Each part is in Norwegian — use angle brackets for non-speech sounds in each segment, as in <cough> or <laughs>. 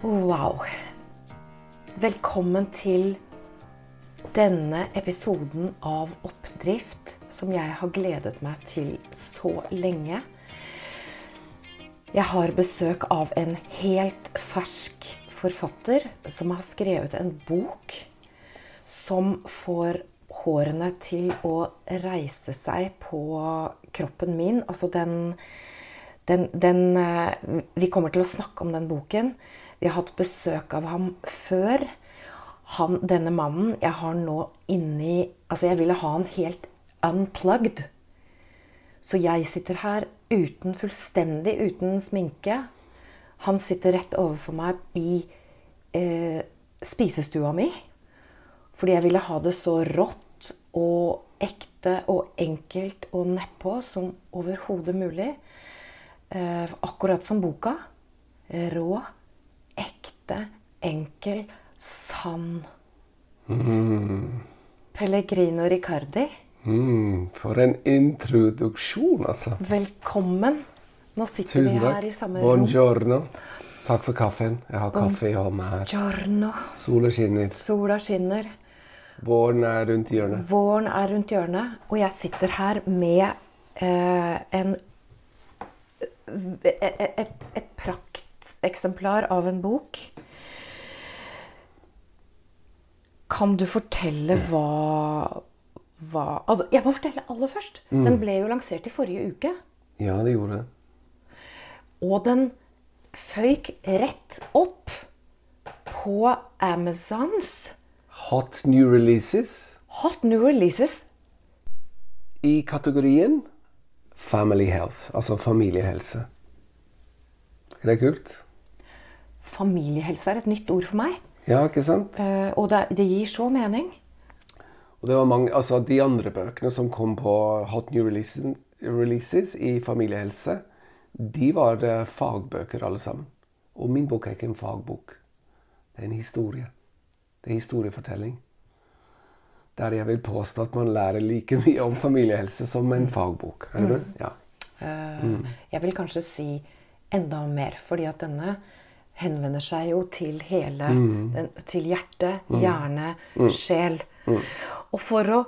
Wow. Velkommen til denne episoden av Oppdrift som jeg har gledet meg til så lenge. Jeg har besøk av en helt fersk forfatter som har skrevet en bok som får hårene til å reise seg på kroppen min. Altså den, den, den eh, Vi kommer til å snakke om den boken. Vi har hatt besøk av ham før. Han, denne mannen jeg har nå inni Altså, jeg ville ha han helt unplugged. Så jeg sitter her uten fullstendig uten sminke. Han sitter rett overfor meg i eh, spisestua mi. Fordi jeg ville ha det så rått og ekte og enkelt og nedpå som overhodet mulig. Eh, akkurat som boka. Rå, ekte, enkel, sann. Pellegrino Riccardi, Mm, for en introduksjon, altså. velkommen. Nå sitter Tusen vi her takk. i samme rom. Buongiorno. Takk for kaffen. Jeg har kaffe i hånda her. Giorno. Sola skinner. Sola skinner. Våren er rundt hjørnet. Våren er rundt hjørnet, og jeg sitter her med eh, en et, et, et prakteksemplar av en bok. Kan du fortelle hva, hva altså, Jeg må fortelle aller først. Den ble jo lansert i forrige uke. Ja, det gjorde det. Og den føyk rett opp på Amazons Hot new releases Hot New Releases. i kategorien Family Health, altså familiehelse. Er det kult? Familiehelse er et nytt ord for meg. Ja, ikke sant? Eh, og det, det gir så mening. Og det var mange, altså De andre bøkene som kom på Hot New Releases, releases i familiehelse, de var eh, fagbøker alle sammen. Og min bok er ikke en fagbok. Det er en historie. Det er historiefortelling. Der jeg vil påstå at man lærer like mye om familiehelse som en fagbok. Er det Mm. Ja. Mm. Jeg vil kanskje si enda mer, fordi at denne henvender seg jo til hele den, Til hjerte, hjerne, sjel. Og for å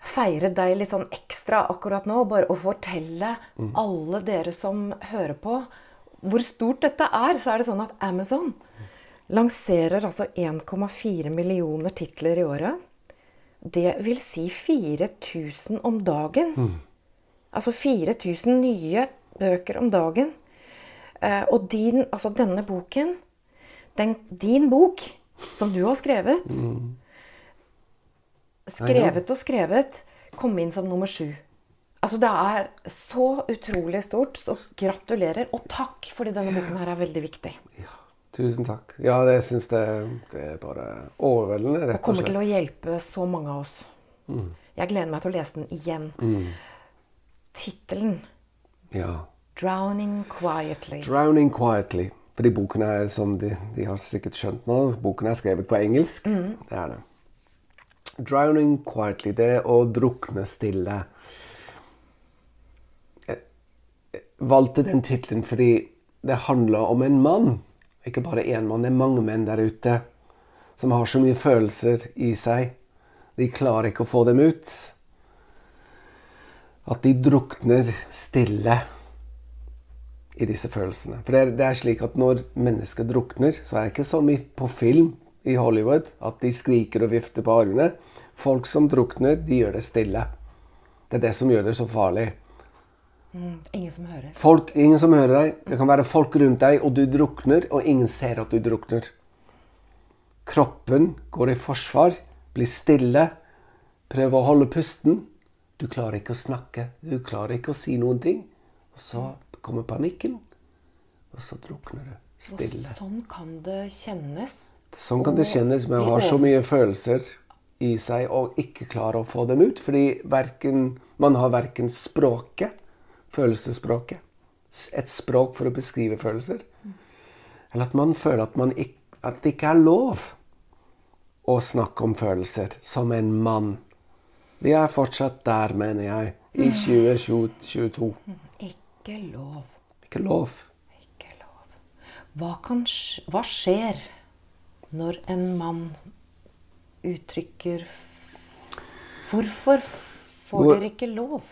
feire deg litt sånn ekstra akkurat nå, bare å fortelle alle dere som hører på, hvor stort dette er, så er det sånn at Amazon lanserer altså 1,4 millioner titler i året. Det vil si 4000 om dagen. Altså 4000 nye bøker om dagen. Eh, og din, altså denne boken, den, din bok, som du har skrevet Skrevet og skrevet, kom inn som nummer sju. Altså Det er så utrolig stort. Så gratulerer. Og takk, fordi denne boken her er veldig viktig. ja. Tusen takk. Ja, det jeg syns det, det er bare overveldende, rett og Kommer til å hjelpe så mange av oss. Jeg gleder meg til å lese den igjen. Tittelen Ja. 'Drowning Quietly'. 'Drowning Quietly'. Fordi boken er, som de, de har sikkert skjønt nå, boken er skrevet på engelsk. Det er det. 'Drowning Quietly', det å drukne stille. Jeg, jeg valgte den tittelen fordi det handler om en mann. Ikke bare én mann, det er mange menn der ute som har så mye følelser i seg. De klarer ikke å få dem ut. At de drukner stille i disse følelsene. For det er, det er slik at når mennesker drukner, så er det ikke som i, på film i Hollywood, at de skriker og vifter på armene. Folk som drukner, de gjør det stille. Det er det som gjør det så farlig. Ingen som hører. Folk, ingen som hører deg. Det kan være folk rundt deg, og du drukner, og ingen ser at du drukner. Kroppen går i forsvar, blir stille, prøver å holde pusten. Du klarer ikke å snakke, du klarer ikke å si noen ting. Og så kommer panikken, og så drukner du. Stille. Og Sånn kan det kjennes. Sånn kan det kjennes Man har ha så mye følelser i seg og ikke klarer å få dem ut. Fordi verken, man har verken språket, følelsesspråket, et språk for å beskrive følelser, eller at man føler at, man ikke, at det ikke er lov å snakke om følelser som en mann. Vi er fortsatt der, mener jeg, i 2022. Ikke lov. Ikke lov. Ikke lov. Hva, kan, hva skjer når en mann uttrykker Hvorfor får dere ikke lov?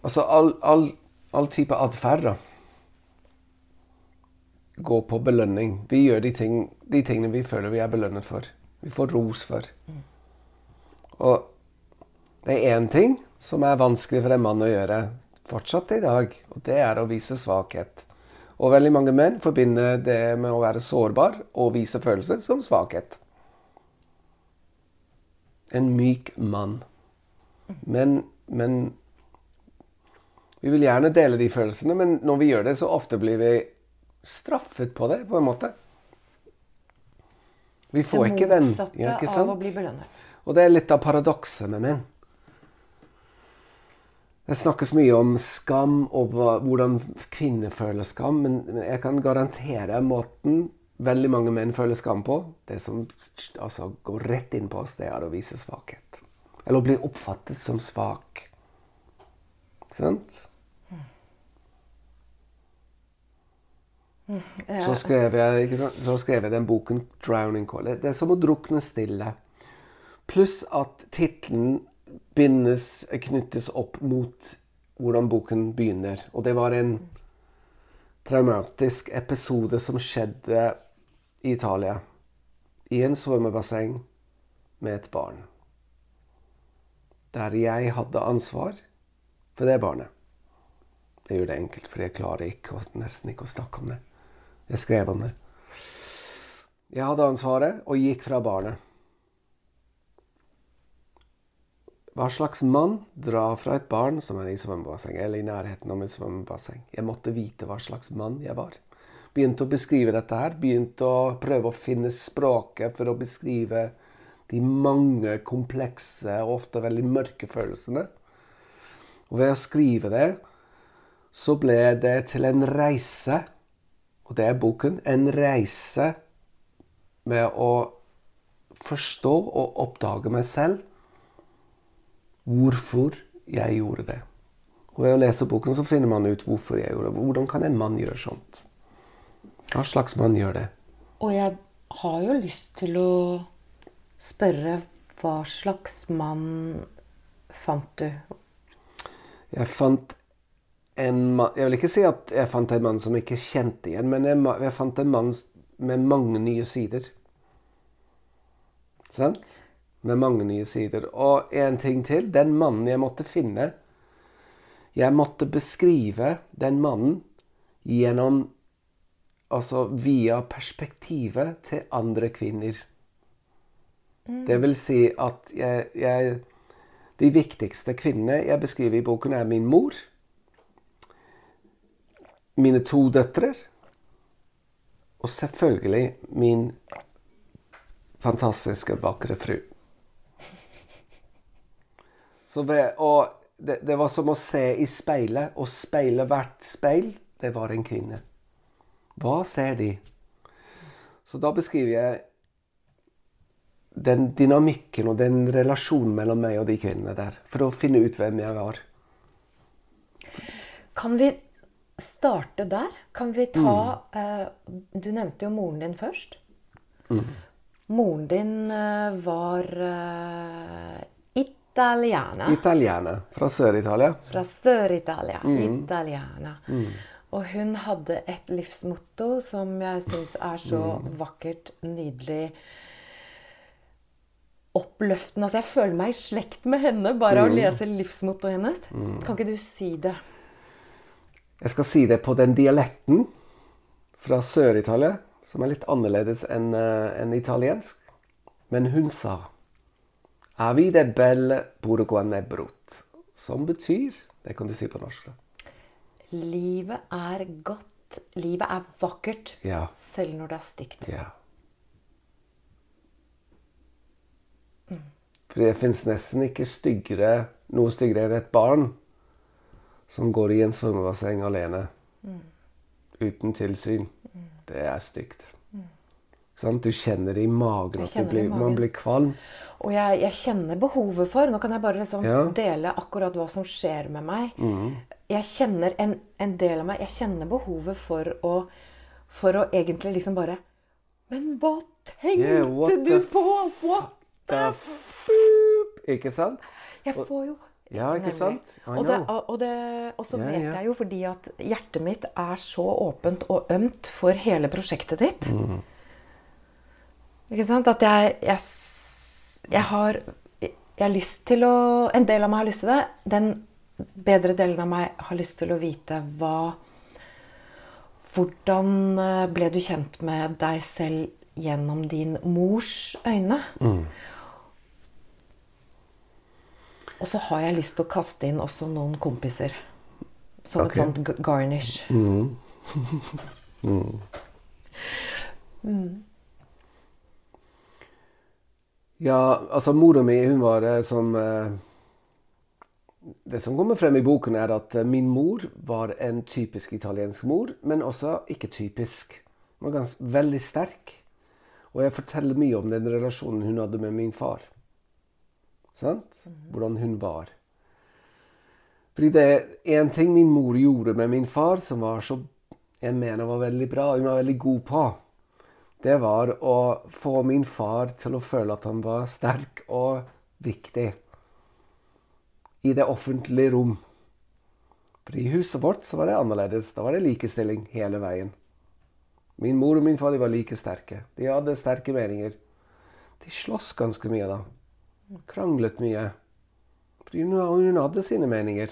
Altså all, all, all type atferd går på belønning. Vi gjør de, ting, de tingene vi føler vi er belønnet for. Vi får ros for. Og det er én ting som er vanskelig for en mann å gjøre fortsatt i dag, og det er å vise svakhet. Og veldig mange menn forbinder det med å være sårbar og vise følelser som svakhet. En myk mann. Men, men vi vil gjerne dele de følelsene, men når vi gjør det, så ofte blir vi straffet på det, på en måte. Vi får ikke den. motsatte Ja, ikke av å bli belønnet. Og det er litt av paradokset med menn. Det snakkes mye om skam og hvordan kvinner føler skam, men jeg kan garantere måten veldig mange menn føler skam på, det som altså, går rett inn på oss, det er å vise svakhet. Eller å bli oppfattet som svak. Sant? Så skrev jeg? Så skrev jeg den boken 'Drowning Call'. Det er som å drukne stille. Pluss at tittelen bindes, knyttes opp mot hvordan boken begynner. Og det var en traumatisk episode som skjedde i Italia. I en svømmebasseng med et barn. Der jeg hadde ansvar for det barnet. Jeg gjør det enkelt, for jeg klarer ikke, nesten ikke å snakke om det. Jeg skrev om det. Jeg hadde ansvaret og gikk fra barnet. Hva slags mann drar fra et barn som er i svømmebasseng, eller i nærheten av et svømmebasseng? Jeg måtte vite hva slags mann jeg var. Begynte å beskrive dette her. Begynte å prøve å finne språket for å beskrive de mange komplekse og ofte veldig mørke følelsene. Og ved å skrive det, så ble det til en reise. Og det er boken. En reise med å forstå og oppdage meg selv hvorfor jeg gjorde det. Og ved å lese boken så finner man ut hvorfor jeg gjorde det. Hvordan kan en mann gjøre sånt? Hva slags mann gjør det? Og jeg har jo lyst til å spørre hva slags mann fant du? Jeg fant en mann Jeg vil ikke si at jeg fant en mann som jeg ikke kjente igjen, men jeg, jeg fant en mann med mange nye sider. Sant? Med mange nye sider. Og en ting til. Den mannen jeg måtte finne Jeg måtte beskrive den mannen gjennom Altså via perspektivet til andre kvinner. Det vil si at jeg, jeg De viktigste kvinnene jeg beskriver i boken, er min mor, mine to døtre og selvfølgelig min fantastiske, vakre fru. Så ved, og det, det var som å se i speilet, og speile hvert speil, det var en kvinne. Hva ser de? Så da beskriver jeg den dynamikken og den relasjonen mellom meg og de kvinnene der, for å finne ut hvem jeg var. Kan vi starte der? Kan vi ta Mm. uh, Du nevnte jo moren din først. Moren din uh, var eh, italiana. Italiana. fra Sør-Italia. Fra Sør-Italia. Mm. Italiana. Og hun hadde et livsmotto som jeg syns er så Mm. vakkert, nydelig, oppløftende. Altså, jeg føler meg i slekt med henne bare av å Mm. lese livsmottoet hennes. Kan ikke du si det? Jeg skal si det på den dialekten fra Sør-Italia, som er litt annerledes enn en enn italiensk. Men hun sa Avide quando burguane brutt. Som betyr Det kan du si på norsk. da. Livet er godt. Livet er vakkert, Ja. selv når det er stygt. Ja. For det fins nesten ikke styggere, noe styggere enn et barn som går i en svømmebasseng alene. Uten tilsyn. Det er stygt. Sant? Du kjenner det i magen at kjenner det man blir kvalm. Og jeg, jeg kjenner behovet for Nå kan jeg bare liksom Ja. dele akkurat hva som skjer med meg. Mm. Jeg kjenner en, en del av meg Jeg kjenner behovet for å For å egentlig liksom bare Men hva tenkte Yeah, du på? What the f- Ikke sant? Jeg får jo Ja, ikke sant? Og, det, og, det, og så vet yeah. jeg jo fordi at hjertet mitt er så åpent og ømt for hele prosjektet ditt. Mm. Ikke sant? At jeg, jeg, jeg har Jeg har lyst til å En del av meg har lyst til det. Den bedre delen av meg har lyst til å vite hva Hvordan eh, ble du kjent med deg selv gjennom din mors øyne? Og så har jeg lyst til å kaste inn også noen kompiser. Som okay. et sånt garnish. Mm. garnish. <laughs> Ja, altså mora mi, hun var eh, som eh, Det som kommer frem i boken, er at eh, min mor var en typisk italiensk mor, men også ikke typisk. Hun var ganske, veldig sterk. Og jeg forteller mye om den relasjonen hun hadde med min far. Sant? Hvordan hun var. Fordi det er én ting min mor gjorde med min far som var så jeg mener var veldig bra, hun var veldig god på. Det var å få min far til å føle at han var sterk og viktig i det offentlige rom. For i huset vårt så var det annerledes. Da var det likestilling hele veien. Min mor og min far var like sterke. De hadde sterke meninger. De sloss ganske mye da. Kranglet mye. Fordi hun, hun hadde sine meninger.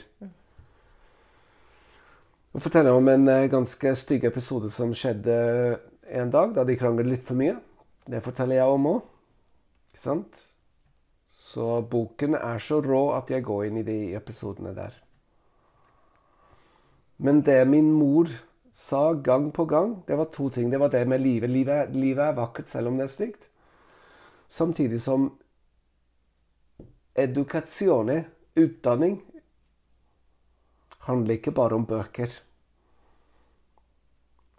Nå forteller om en eh, ganske stygg episode som skjedde en dag, da de kranglet litt for mye. Det forteller jeg om òg. Sant? Så boken er så rå at jeg går inn i de episodene der. Men det min mor sa gang på gang, det var to ting. Det var det med livet. Livet, livet er vakkert selv om det er stygt. Samtidig som educazione, utdanning, handler ikke bare om bøker.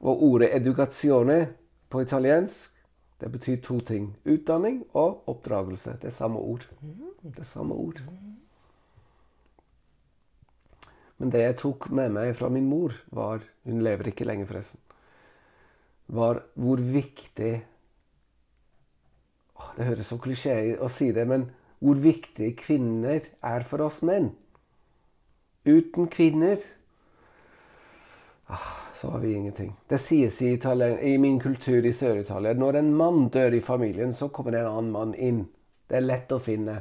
Og ordet educazione på italiensk, det betyr to ting. Utdanning og oppdragelse. Det er samme ord. Det er samme ord. Men det jeg tok med meg fra min mor, var Hun lever ikke lenger, forresten. Var hvor viktig Det høres så klisjé å si det, men hvor viktig kvinner er for oss menn. Uten kvinner så har vi ingenting. Det sies i, Italien, i min kultur i Sør-Italia når en mann dør i familien, så kommer det en annen mann inn. Det er lett å finne.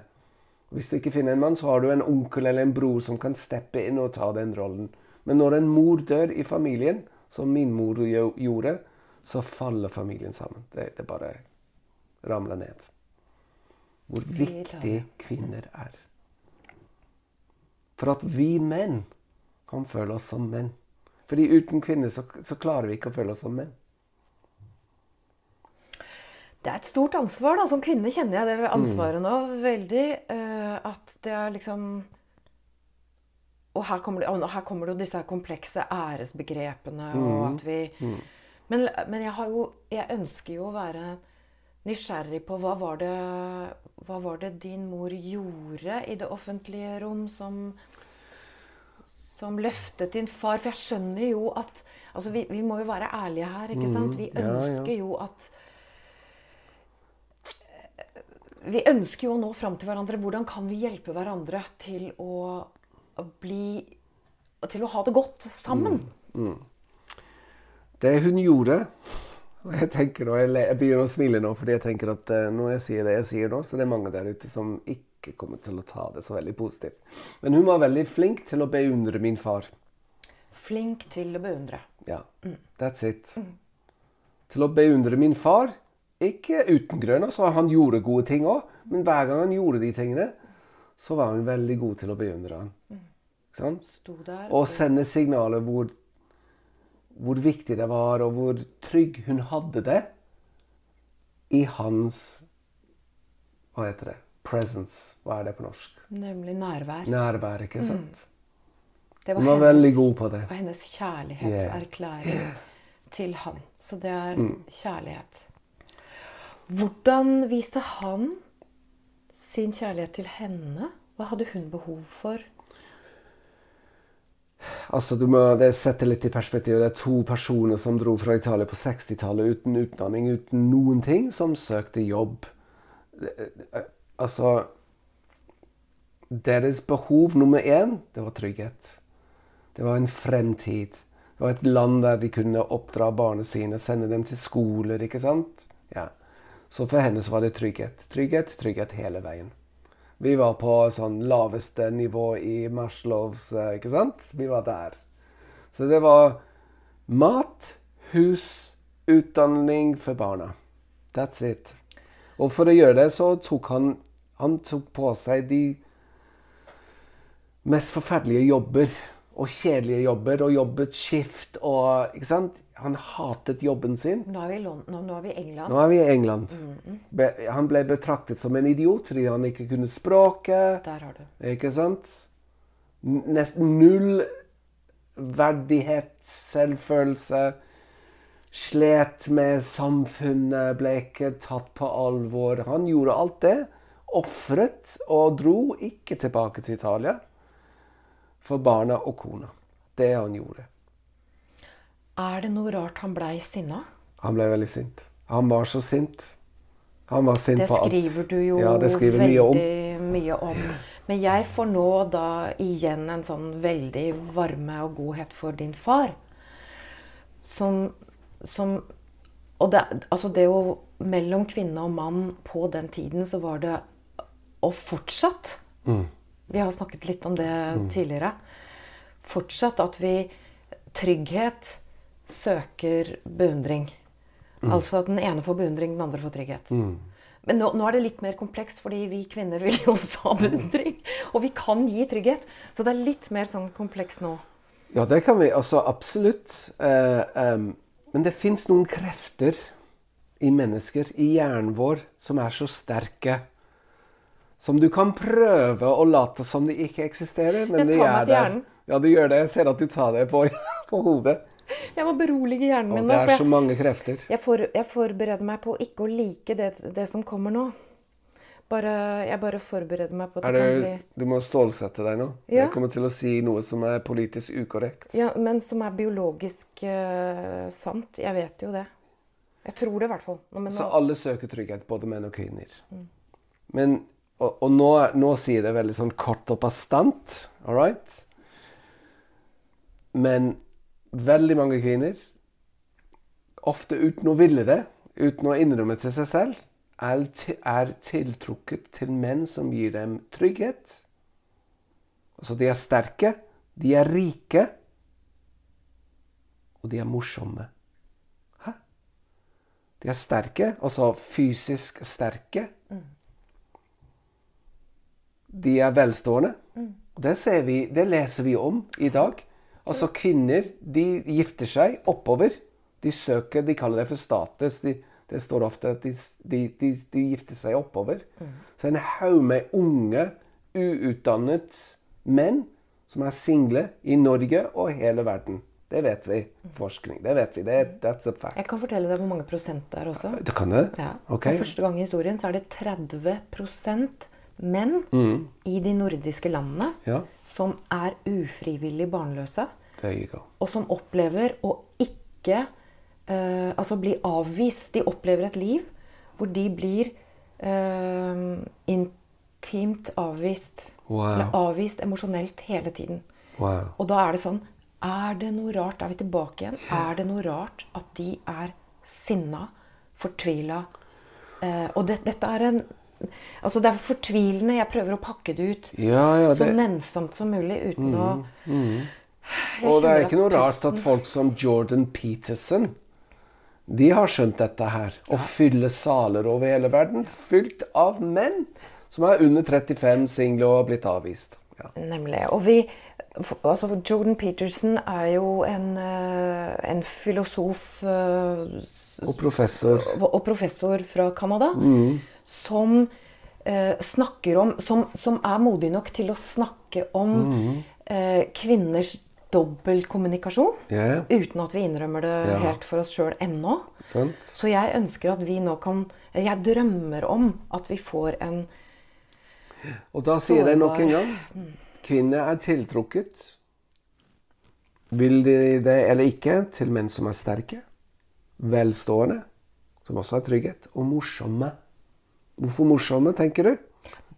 Hvis du ikke finner en mann, så har du en onkel eller en bror som kan steppe inn og ta den rollen. Men når en mor dør i familien, som min mor jo- gjorde, så faller familien sammen. Det, det bare ramler ned. Hvor viktig kvinner er. For at vi menn kan føle oss som menn. Fordi uten kvinner så, så klarer vi ikke å føle oss som menn. Det er et stort ansvar. da. Som kvinne kjenner jeg det Mm. ansvaret nå veldig. eh, at det er liksom Og her kommer det, her kommer det jo disse komplekse æresbegrepene. Mm. og at vi... Men, men jeg, har jo, jeg ønsker jo å være nysgjerrig på hva var, det, hva var det din mor gjorde i det offentlige rom som som løftet din far. For jeg skjønner jo at altså vi, vi må jo være ærlige her. ikke sant? Vi Mm. ja, ja. ønsker jo at Vi ønsker jo å nå fram til hverandre. Hvordan kan vi hjelpe hverandre til å bli Til å ha det godt sammen? Det hun gjorde og jeg tenker nå, jeg, jeg begynner å smile nå fordi jeg tenker at eh, når jeg sier det jeg sier nå, så det er mange der ute som ikke kommer til å ta det så veldig positivt. Men hun var veldig flink til å beundre min far. Flink til å beundre. Ja, that's it. Til å beundre min far. Ikke uten grunn. Altså, han gjorde gode ting òg, men hver gang han gjorde de tingene, så var hun veldig god til å beundre han. Mm. Der Og sende signaler hvor, hvor viktig det var, og hvor trygg hun hadde det i hans Hva heter det? Presence. Hva er det på norsk? Nemlig nærvær. Nærvær, ikke sant? Det Hun var veldig god på det. var hennes kjærlighetserklæring til han. Så det er Mm. kjærlighet. Hvordan viste han sin kjærlighet til henne? Hva hadde hun behov for? Altså, du må det setter litt i perspektiv. Det er to personer som dro fra Italia på 60-tallet uten utdanning, uten noen ting, som søkte jobb. Altså Deres behov nummer én, det var trygghet. Det var en fremtid. Det var et land der de kunne oppdra barna sine, sende dem til skoler, ikke sant? Ja. Så for henne så var det trygghet. Trygghet, trygghet hele veien. Vi var på sånn laveste nivå i Maslows eh, Ikke sant? Vi var der. Så det var mat, hus, utdanning for barna. That's it. Og for å gjøre det så tok han Han tok på seg de mest forferdelige jobber og kjedelige jobber og jobbet skift og Ikke sant? Han hatet jobben sin. Nå er vi i, London, nå er vi England. Nå er vi i England. Be, han ble betraktet som en idiot fordi han ikke kunne språket. Der har du. Ikke sant? Nesten null verdighet, selvfølelse. Slet med samfunnet, ble ikke tatt på alvor. Han gjorde alt det. Ofret og dro ikke tilbake til Italia for barna og kona. Det han gjorde. Er det noe rart han blei sinna? Han ble veldig sint. Han var så sint. Han var sint Det på alt. Det skriver du jo Ja, skriver veldig mye om. mye om. Men jeg får nå da igjen en sånn veldig varme og godhet for din far. Som, som Og det, altså det jo Mellom kvinne og mann på den tiden så var det Og fortsatt Mm. Vi har snakket litt om det tidligere. Fortsatt at vi Trygghet søker beundring. Mm. Altså at den ene får beundring, den andre får trygghet. Men nå, nå er det litt mer komplekst, fordi vi kvinner <laughs> vil jo også ha beundring. Og vi kan gi trygghet. Så det er litt mer sånn komplekst nå. Ja, det kan vi. Altså absolutt. Eh, em, men det fins noen krefter i mennesker, i hjernen vår, som er så sterke. Som du kan prøve å late som de ikke eksisterer, men de er meg til der. hjernen. Ja, du gjør det. Jeg ser at du tar det på, <laughs> på hodet. Jeg må berolige hjernen Og min det nå. er så mange krefter. jeg, for, jeg forbereder meg på ikke å like det, det som kommer nå. Bare, jeg bare forbereder meg på at det, det, kan bli du må stålsette deg nå. Ja. Jeg kommer til å si noe som er politisk ukorrekt. Ja, men som er biologisk uh, sant. Jeg vet jo det. Jeg tror det i hvert fall. Nå- Men Så alle søker trygghet, både menn og kvinner. Men, og nå, nå sier jeg det veldig sånn kort og bastant, all right? Men veldig mange kvinner, ofte uten å ville det, uten å innrømme til seg selv, er, er tiltrukket til menn som gir dem trygghet. Altså, de er sterke, de er rike, og de er morsomme. Hæ? De er sterke, altså fysisk sterke. De er velstående. Mm. det, ser vi, det leser vi om i dag. Altså kvinner de gifter seg oppover. De søker, de kaller det for status. De, det står ofte at de, de, de, de gifter seg oppover. Så en haug med unge, uutdannet menn som er single i Norge og hele verden. Det vet vi. Forskning. Det vet vi. Det, that's a fact. jeg kan fortelle deg hvor mange prosent det er også. Det kan det? Ja. Okay. For første gang i historien så er det 30 menn i de nordiske landene Ja. som er ufrivillig barnløse, og som opplever å ikke eh, Altså bli avvist. De opplever et liv hvor de blir eh, intimt avvist. Wow. Eller avvist emosjonelt hele tiden. Wow. Og da er det sånn Er det noe rart? Er vi tilbake igjen? Er det noe rart at de er sinna, fortvila? Eh, og det, dette er en Altså, det er fortvilende. Jeg prøver å pakke det ut Ja, ja, så det, nennsomt som mulig uten å mm. og det er ikke noe rart at folk som Jordan Peterson de har skjønt dette her. Å fylle saler over hele verden fylt av menn som er under 35, single og har blitt avvist. Ja. Nemlig. Og vi altså Jordan Peterson er jo en, eh, en filosof eh, Og professor. og professor fra Canada som eh, snakker om som, som er modig nok til å snakke om eh, kvinners dobbeltkommunikasjon. Yeah. Uten at vi innrømmer det Ja. helt for oss sjøl ennå. sant? Så jeg ønsker at vi nå kan Jeg drømmer om at vi får en Og da sier jeg nok en gang kvinner er tiltrukket. Vil de det eller ikke til menn som er sterke, velstående, som også har trygghet, og morsomme. Hvorfor morsomme, tenker du?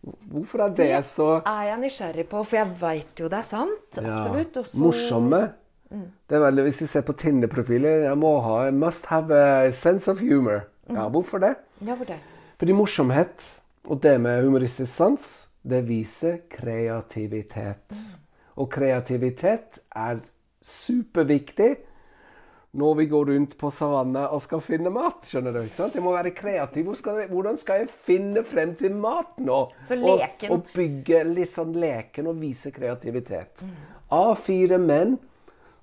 Hvorfor er det så Det er jeg nysgjerrig på, for jeg veit jo det er sant. Absolutt. Også... Morsomme. Morsomme. Det er veldig, hvis du ser på Tinder-profiler Jeg må ha I must have a sense of humor. Ja, hvorfor det? Ja, fortell. Fordi morsomhet og det med humoristisk sans, det viser kreativitet. Og kreativitet er superviktig når vi går rundt på savanna og skal finne mat. skjønner du, ikke sant? Jeg må være kreativ. Hvordan skal jeg finne frem til mat nå? Så Og, og bygge litt sånn leken og vise kreativitet. A4 menn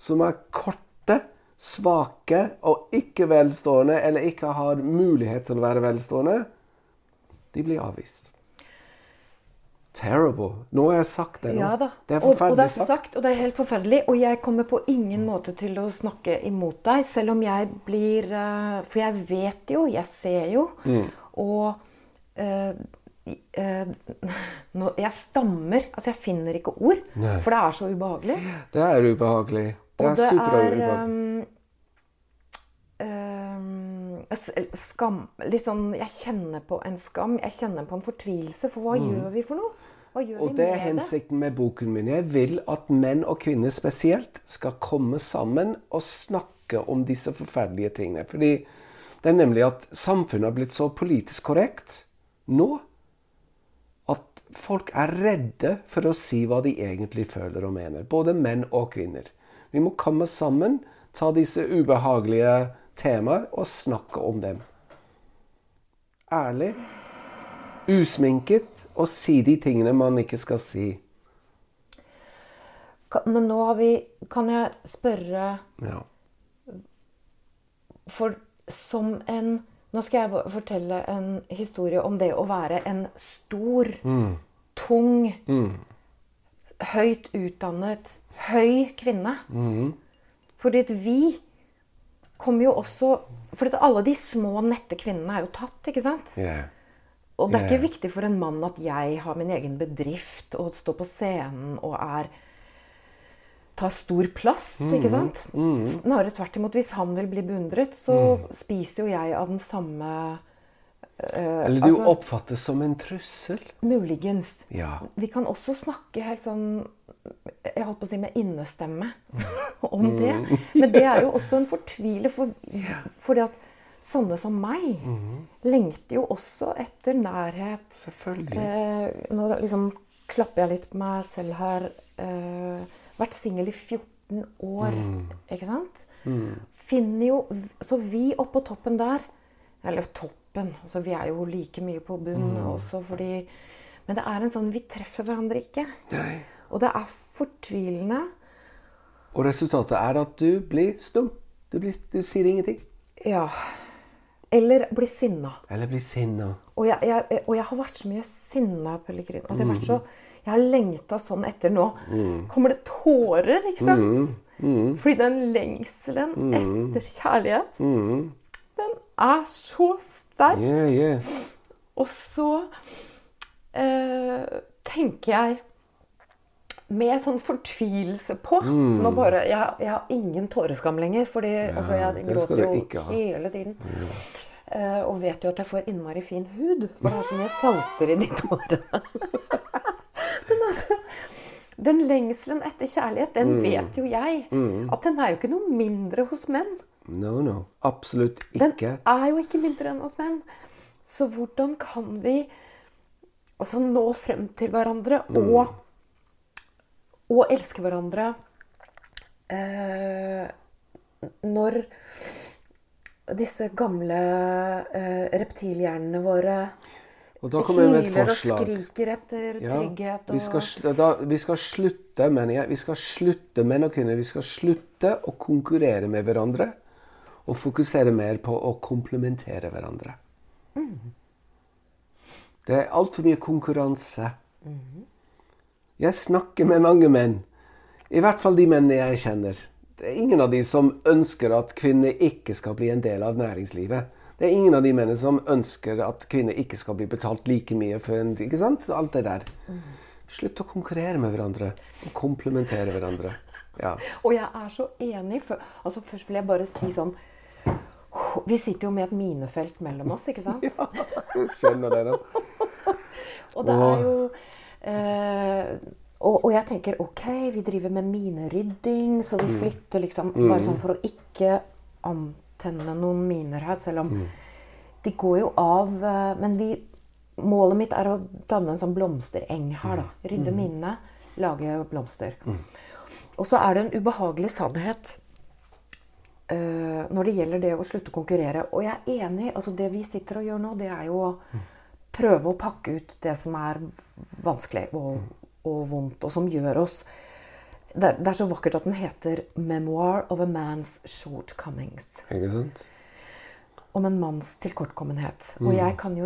som er korte, svake og ikke velstående, eller ikke har mulighet til å være velstående, de blir avvist. Terrible. Nå har jeg sagt det. nå. Ja da. Det er og, og det er sagt, og det er helt forferdelig. Og jeg kommer på ingen måte til å snakke imot deg, selv om jeg blir eh, For jeg vet jo, jeg ser jo, Mm. og eh, eh, <laughs> nå, Jeg stammer. Altså, jeg finner ikke ord, Nei. for det er så ubehagelig. Det er ubehagelig. Det er det er superubehagelig. S- skam Litt sånn Jeg kjenner på en skam, jeg kjenner på en fortvilelse. For hva gjør vi for noe? Mm. Og det er hensikten med boken min. Jeg vil at menn og kvinner spesielt skal komme sammen og snakke om disse forferdelige tingene. Fordi det er nemlig at samfunnet har blitt så politisk korrekt nå at folk er redde for å si hva de egentlig føler og mener. Både menn og kvinner. Vi må komme sammen, ta disse ubehagelige temaer og snakke om dem. Ærlig, usminket, og si de tingene man ikke skal si. Men nå har vi Kan jeg spørre Ja. For som en Nå skal jeg fortelle en historie om det å være en stor, tung, høyt utdannet, høy kvinne. Fordi at vi kommer jo også For alle de små, nette kvinnene er jo tatt, ikke sant? Yeah. Og det er ikke viktig for en mann at jeg har min egen bedrift og står på scenen og er tar stor plass, Mm. ikke sant? Snarere tvert imot. Hvis han vil bli beundret, så spiser jo jeg av den samme Eller du altså- oppfattes som en trussel. Muligens. Ja. Vi kan også snakke helt sånn Jeg holdt på å si med innestemme <laughs> om det. Men det er jo også en fortvile, for, det at sånne som meg lengter jo også etter nærhet. Selvfølgelig. Eh, nå liksom klapper jeg litt på meg selv her. Eh, vært singel i 14 år, ikke sant? Finner jo Så vi oppå toppen der Eller toppen. Altså, vi er jo like mye på bunn også fordi Men det er en sånn Vi treffer hverandre ikke. Nei. Og det er fortvilende. Og resultatet er at du blir stum. Du, blir, du sier ingenting. Ja. Eller blir sinna. Eller blir sinna. Og jeg, jeg, og jeg har vært så mye sinna, Pellegrin. Altså, jeg, har vært så, jeg har lengta sånn etter nå. Kommer det tårer, ikke sant? Fordi den lengselen etter kjærlighet, den er så sterk. Yeah, yeah. Og så eh, tenker jeg med sånn fortvilelse på Nå bare, jeg, jeg har ingen tåreskam lenger, fordi altså, jeg gråter jo hele tiden. Eh, og vet jo at jeg får innmari fin hud, for det er så mye salter i de tårene. <laughs> Men altså Den lengselen etter kjærlighet, den Mm. vet jo jeg at den er jo ikke noe mindre hos menn. No, no. Absolutt ikke. Den er jo ikke mindre enn hos menn. Så hvordan kan vi altså nå frem til hverandre og, og elske hverandre eh, når disse gamle eh, reptilhjernene våre Og da kommer jeg med et hyler og skriker etter Ja, trygghet og vi, skal, da, vi skal slutte, mener jeg, vi skal slutte, menn og kvinner, vi skal slutte å konkurrere med hverandre og fokusere mer på å komplementere hverandre. Det er altfor mye konkurranse. Jeg snakker med mange menn. I hvert fall de mennene jeg kjenner. Det er ingen av de som ønsker at kvinner ikke skal bli en del av næringslivet. Det er ingen av de mennene som ønsker at kvinner ikke skal bli betalt like mye for en Ikke sant? Alt det der. Slutt å konkurrere med hverandre. Og komplementere hverandre. Ja. Og jeg er så enig. For, altså først vil jeg bare si sånn Vi sitter jo med et minefelt mellom oss, ikke sant? <laughs> ja jeg skjønner det, da. <laughs> Og det er jo og, og, jeg tenker ok, vi driver med minerydding, så vi flytter liksom Bare sånn for å ikke antenne noen miner her, selv om de går jo av. eh, Men vi, målet mitt er å danne en sånn blomstereng her, da. Rydde minene, lage blomster. Og så er det en ubehagelig sannhet uh, når det gjelder det å slutte å konkurrere. Og jeg er enig. altså Det vi sitter og gjør nå, det er jo å prøve å pakke ut det som er vanskelig og, og vondt, og som gjør oss det er, det er så vakkert at den heter 'Memoir of a Man's Shortcomings'. Ikke sant? Om en manns tilkortkommenhet. Og jeg kan,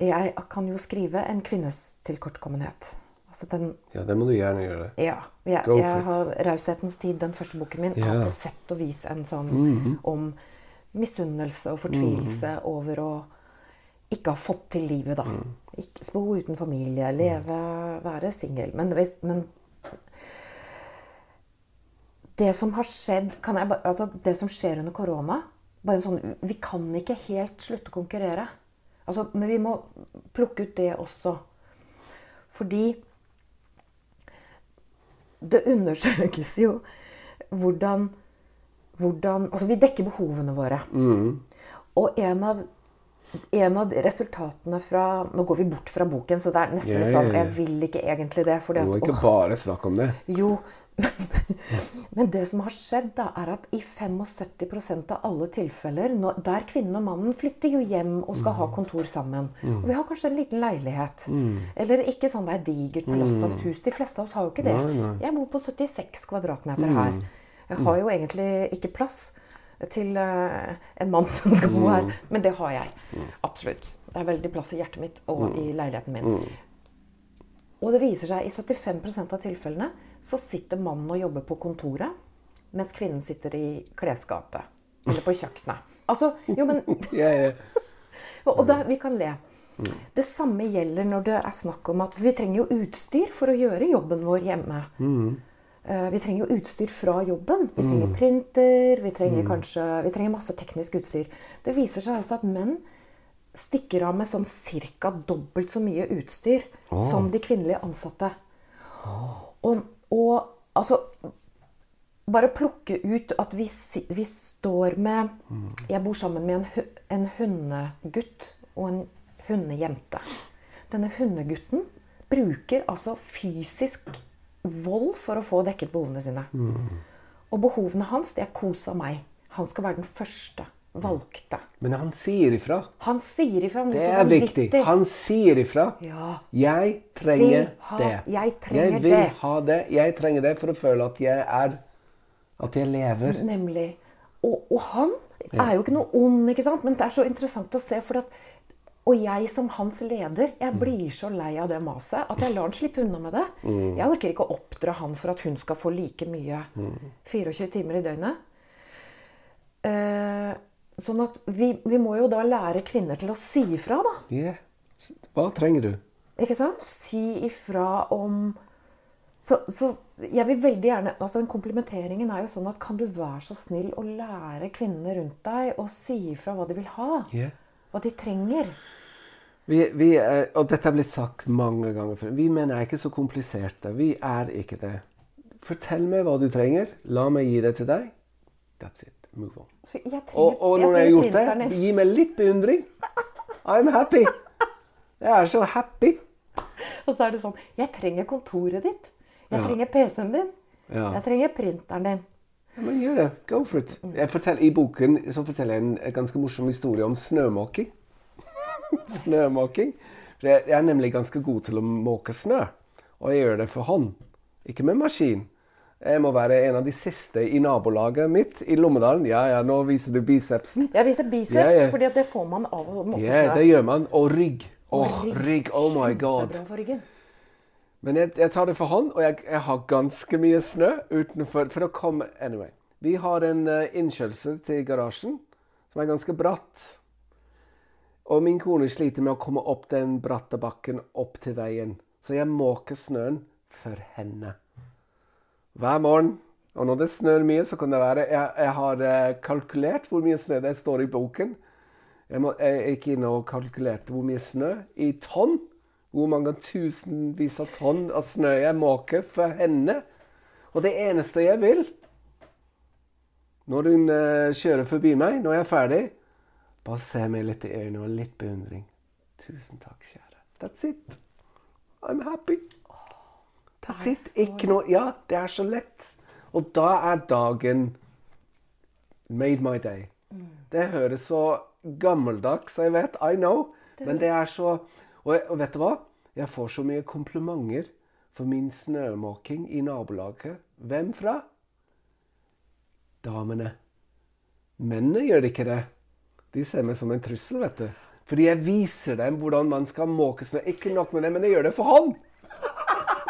jeg kan jo skrive en kvinnes tilkortkommenhet. Altså den Ja, det må du gjerne gjøre. ja. Jeg, jeg har 'Raushetens tid', den første boken min, yeah. er på sett og vis en sånn om misunnelse og fortvilelse over å ikke har fått til livet, da. Ikke bo uten familie, leve, være singel. Men, men det som har skjedd kan jeg bare, altså Det som skjer under korona bare sånn, Vi kan ikke helt slutte å konkurrere. Altså, men vi må plukke ut det også. Fordi det undersøkes jo hvordan, hvordan Altså, vi dekker behovene våre. Og en av, en av de resultatene fra Nå går vi bort fra boken, så det er nesten yeah, litt sånn. Jeg vil ikke egentlig det. Fordi Du må ikke åh, bare snakke om det. jo, men <laughs> det som har skjedd, da, er at i 75% av alle tilfeller når, der kvinnen og mannen flytter jo hjem og skal ha kontor sammen Og vi har kanskje en liten leilighet. Eller ikke sånn det er digert plass av et hus. De fleste av oss har jo ikke det. Nei, nei. Jeg bor på 76 kvadratmeter her. Jeg har jo egentlig ikke plass til uh, en mann <laughs> som skal bo her, men det har jeg. Absolutt. Det er veldig plass i hjertet mitt og i leiligheten min. Og det viser seg i 75% av tilfellene så sitter mannen og jobber på kontoret, mens kvinnen sitter i klesskapet. Eller på kjøkkenet. Altså, jo, men. <laughs> <laughs> Og da, vi kan le. Det samme gjelder når det er snakk om at vi trenger jo utstyr for å gjøre jobben vår hjemme. Eh, Vi trenger jo utstyr fra jobben. Vi trenger printer, vi trenger kanskje Vi trenger masse teknisk utstyr. Det viser seg altså at menn stikker av med sånn ca. dobbelt så mye utstyr som de kvinnelige ansatte. Og, og altså Bare plukke ut at vi, vi står med Jeg bor sammen med en, en hundegutt og en hundejente. Denne hundegutten bruker altså fysisk vold for å få dekket behovene sine. Og behovene hans det er kos av meg. Han skal være den første valgte. Men han sier ifra. Han sier ifra Det er viktig. Han sier ifra. Ja. Jeg trenger ha- det. jeg trenger vil det. ha det. Jeg trenger det for å føle at jeg er At jeg lever. Nemlig. Og, og han er jo ikke noe ond, ikke sant? men det er så interessant å se. For at, og jeg som hans leder, jeg blir så lei av det maset at jeg lar han slippe unna med det. Jeg orker ikke å oppdra han for at hun skal få like mye 24 timer i døgnet. Eh, sånn at vi, vi må jo da lære kvinner til å si ifra, da. Ja. Hva trenger du? Ikke sant? Si ifra om så, så jeg vil veldig gjerne altså den Komplementeringen er jo sånn at kan du være så snill å lære kvinnene rundt deg å si ifra hva de vil ha? Ja. Hva de trenger? Vi, vi er, og dette er blitt sagt mange ganger før. Vi menn er ikke så kompliserte. Vi er ikke det. Fortell meg hva du trenger. La meg gi det til deg. That's it. Move on. Så jeg trenger, Og, og når jeg har gjort det, gi meg litt beundring. I'm happy. Jeg er så happy. Og så er det sånn Jeg trenger kontoret ditt. Jeg Ja. trenger PC-en din. Ja. Jeg trenger printeren din. Ja, men gjør det. Go for it. Jeg forteller, I boken forteller jeg en, ganske morsom historie om snømåking. <laughs> snømåking. For jeg, er nemlig ganske god til å måke snø. Og jeg gjør det for hånd, ikke med maskin. Jeg må være en av de siste i nabolaget mitt i Lommedalen. Ja, ja, nå viser du bicepsen. Jeg viser biceps, Ja, ja. fordi det får man av å måke snø. Ja, det gjør man. Og rygg. Åh, oh, rygg. Oh my god. Kjempebra for ryggen. Men jeg, jeg, tar det for hånd, og jeg, jeg, har ganske mye snø utenfor for å komme Anyway. Vi har en uh, innkjørsel til garasjen som er ganske bratt. Og min kone sliter med å komme opp den bratte bakken opp til veien. Så jeg måker snøen for henne. Hver morgen. Og når det snør mye, så kan det være Jeg, jeg har uh, kalkulert hvor mye snø det står i boken. Jeg, må, jeg gikk inn og kalkulerte hvor mye snø i tonn hvor mange tusenvis av tonn av snø jeg måker for henne. Og det eneste jeg vil når hun uh, kjører forbi meg, når jeg er ferdig, bare se meg litt i øynene og litt beundring. Tusen takk, kjære. That's it. I'm happy. That's it. Ikke noe Ja, det er så lett. Og da er dagen made my day. Mm. Det høres så gammeldags jeg vet. I know. Men det er så og, og, vet du hva? Jeg får så mye komplimenter for min snømåking i nabolaget. Hvem fra? Damene. Mennene gjør ikke det. De ser meg som en trussel, vet du. Fordi jeg viser dem hvordan man skal måke snø. Ikke nok med det, men jeg gjør det for hånd!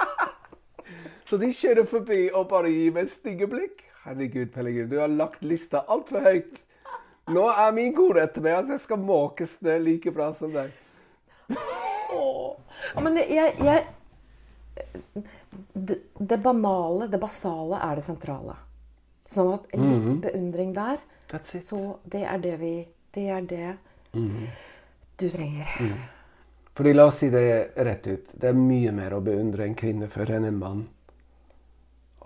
<laughs> Så de kjører forbi og bare gir meg stygge blikk. Herregud, Pellegrin, du har lagt lista altfor høyt. Nå er min kone etter meg at jeg skal måke snø like bra som deg. Ja, men jeg, jeg det, det, banale, det basale, er det sentrale. Sånn at litt mm -hmm. beundring der, så det er det vi Det er det mm -hmm. du trenger. Mm. Fordi la oss si det rett ut. Det er mye mer å beundre en kvinne for enn en mann.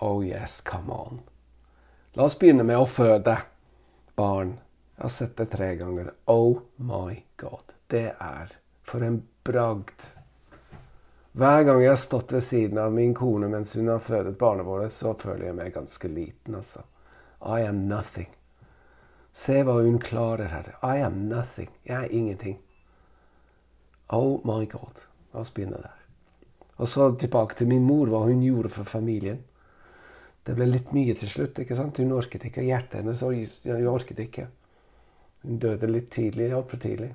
Oh yes, come on. La oss begynne med å føde barn. Jeg har sett det tre ganger. Oh my god. Det er for en bragd. Hver gang jeg har stått ved siden av min kone mens hun har fødet barnet vårt, så føler jeg meg ganske liten, altså. I am nothing. Se hva hun klarer her. I am nothing. Jeg er ingenting. Oh my god. La oss begynne der. Og så tilbake til min mor, hva hun gjorde for familien. Det ble litt mye til slutt. ikke sant? Hun orket ikke. Hjertet hennes hun orket ikke. Hun døde litt tidlig, altfor tidlig.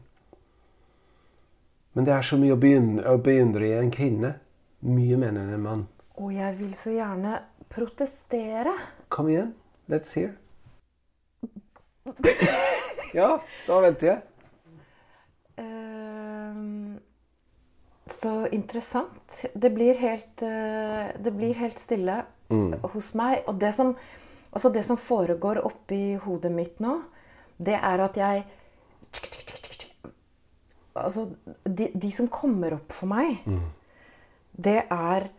Men det er så mye å beundre, å beundre i en kvinne. Mye mer enn en mann. Og jeg vil så gjerne protestere. Kom igjen. Let's hear. ja, da venter jeg. Uh, så interessant. Det blir helt, uh, det blir helt stille mm. hos meg. Og det som, altså det som foregår oppi hodet mitt nå, det er at jeg altså, de, de, som kommer opp for meg, mm. det er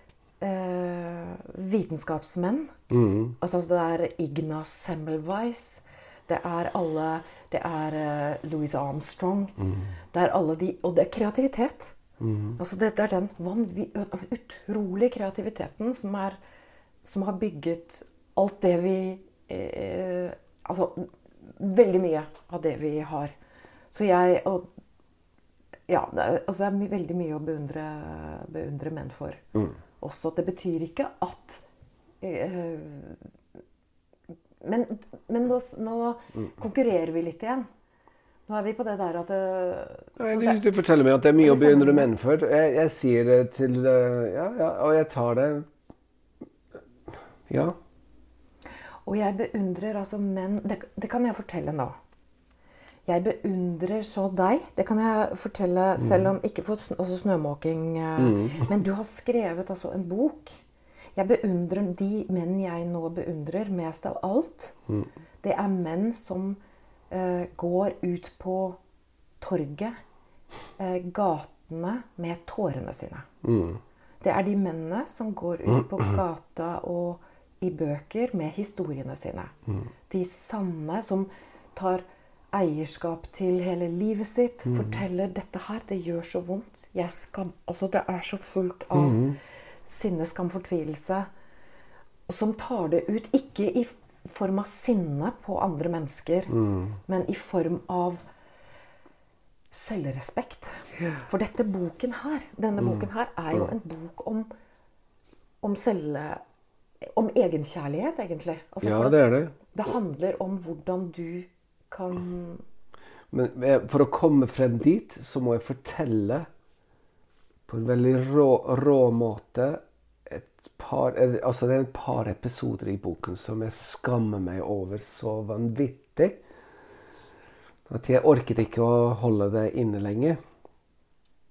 eh, vitenskapsmenn. Mm. Altså, det er Igna Semmelweis. Det er alle Det er eh, Louis Armstrong. Mm. Det er alle de Og det er kreativitet. Mm. Altså, det, det, er den utrolige kreativiteten som, er, som har bygget alt det vi eh, Altså veldig mye av det vi har. Så jeg, og ja, det er, altså det er veldig mye å beundre, beundre menn for. Mm. Også. Det betyr ikke at øh, Men, men nå, nå mm. konkurrerer vi litt igjen. Nå er vi på det der at uh, Nei, Du forteller meg at det er mye å beundre menn for. Jeg, jeg, sier det til uh, ja, ja, og jeg tar det Ja. Og jeg beundrer altså menn det, det kan jeg fortelle nå. Jeg beundrer så deg. Det kan jeg fortelle, mm. selv om ikke for altså snømåking. Eh, mm. Men du har skrevet altså en bok. Jeg beundrer de menn jeg nå beundrer mest av alt. Mm. Det er menn som uh, går ut på torget, uh, gatene, med tårene sine. Mm. Det er de mennene som går ut på mm. gata og i bøker med historiene sine. Mm. De sanne som tar eierskap til hele livet sitt. Mm. Forteller 'dette her, det gjør så vondt'. Jeg skam, altså det er så fullt av mm. sinne, skam, fortvilelse. Som tar det ut ikke i form av sinne på andre mennesker, mm. men i form av selvrespekt. Yeah. For dette boken her, denne mm. boken her er jo en bok om, om selv... Om egenkjærlighet, egentlig. Altså, ja, det er det. Det handler om hvordan du kan Men for å komme frem dit, så må jeg fortelle på en veldig rå, rå måte par, eh, altså det er et par episoder i boken som jeg skammer meg over så vanvittig at jeg orket ikke å holde det inne lenger.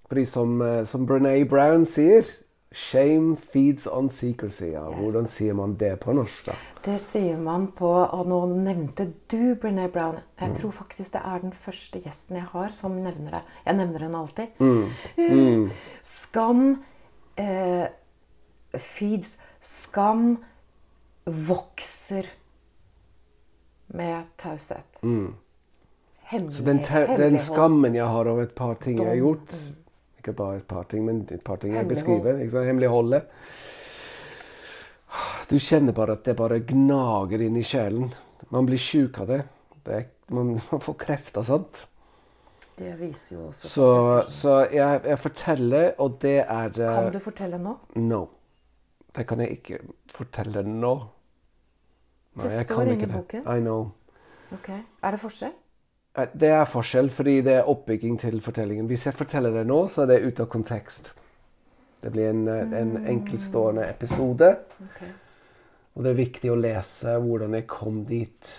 Fordi som, eh, som Brené Brown sier Shame feeds on secrecy. Ja. Hvordan sier man det på norsk, da? Det sier man på Og nå nevnte du Brené Brown. Jeg tror faktisk det er den første gjesten jeg har som nevner det. Jeg nevner henne alltid. Mm. Skam eh, feeds Skam vokser med taushet. Mm. Så den, den skammen jeg har over et par ting jeg har gjort Ikke bare et par ting, men et par ting jeg beskriver. Hemmeligholdet. Du kjenner bare at det bare gnager inn i sjelen. Man blir sjuk av det. det er, man, <laughs> man får kreft sant? sånt. Det viser jo også Så, så jeg, jeg forteller, og det er eh, Kan du fortelle nå? No. Det kan jeg ikke fortelle nå. Nei, Det står inni boken. I know. Okay. Er det forskjell? Det er forskjell, fordi det er oppbygging til fortellingen. Hvis jeg forteller det nå, så er det ute av kontekst. Det blir en, eh, en enkeltstående episode. Okay. Og det er viktig å lese hvordan jeg kom dit.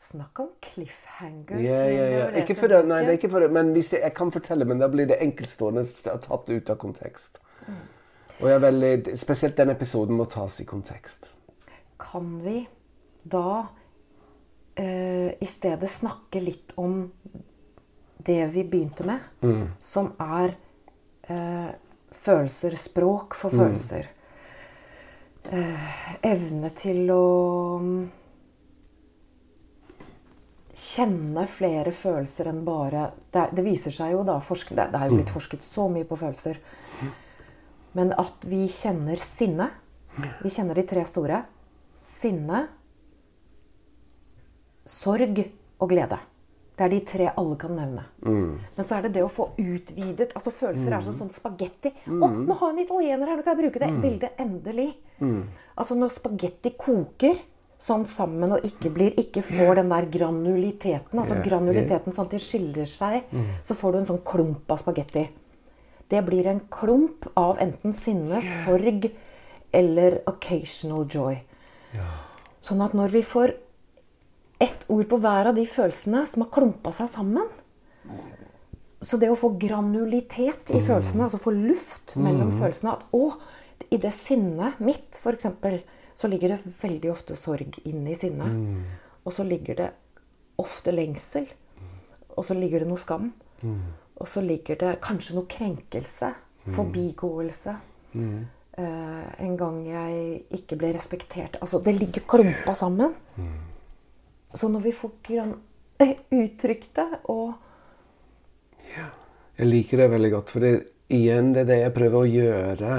Snakk om cliffhanger Ja, til ja, ja. å lese Ikke for det, nei, det er ikke for det, men hvis jeg, jeg kan fortelle, men da blir det enkeltstående tatt ut av kontekst. Og jeg er veldig, Spesielt den episoden må tas i kontekst. Kan vi da eh, i stedet snakke litt om det vi begynte med, Mm. som er eh, følelser, språk for følelser. Eh, evne til å mm, kjenne flere følelser enn bare Det, det viser seg jo da forske, det, det er jo blitt forsket så mye på følelser. Men at vi kjenner sinne. Vi kjenner de tre store. Sinne, sorg og glede. Det er de tre alle kan nevne. Men så er det det å få utvidet altså Følelser er som sånn spagetti. 'Å, nå har jeg en italiener her! Nå kan jeg bruke det bildet. Endelig!' Altså når spagetti koker sånn sammen og ikke blir ikke får den der granuliteten, altså granuliteten sånn at de skiller seg, så får du en sånn klump av spagetti. Det blir en klump av enten sinne, sorg eller occasional joy. Sånn at når vi får ett ord på hver av de følelsene som har klumpa seg sammen Så det å få granulitet i følelsene, altså få luft mellom følelsene at Å, i det sinnet mitt, f.eks., så ligger det veldig ofte sorg inne i sinnet. Og så ligger det ofte lengsel. Og så ligger det noe skam. Og så ligger det kanskje noe krenkelse. Forbigåelse. Eh, en gang jeg ikke ble respektert. Altså, det ligger klumpa sammen. Så når vi får gran eh, uttrykt det og ja. Jeg liker det veldig godt, for det, igjen det er det jeg prøver å gjøre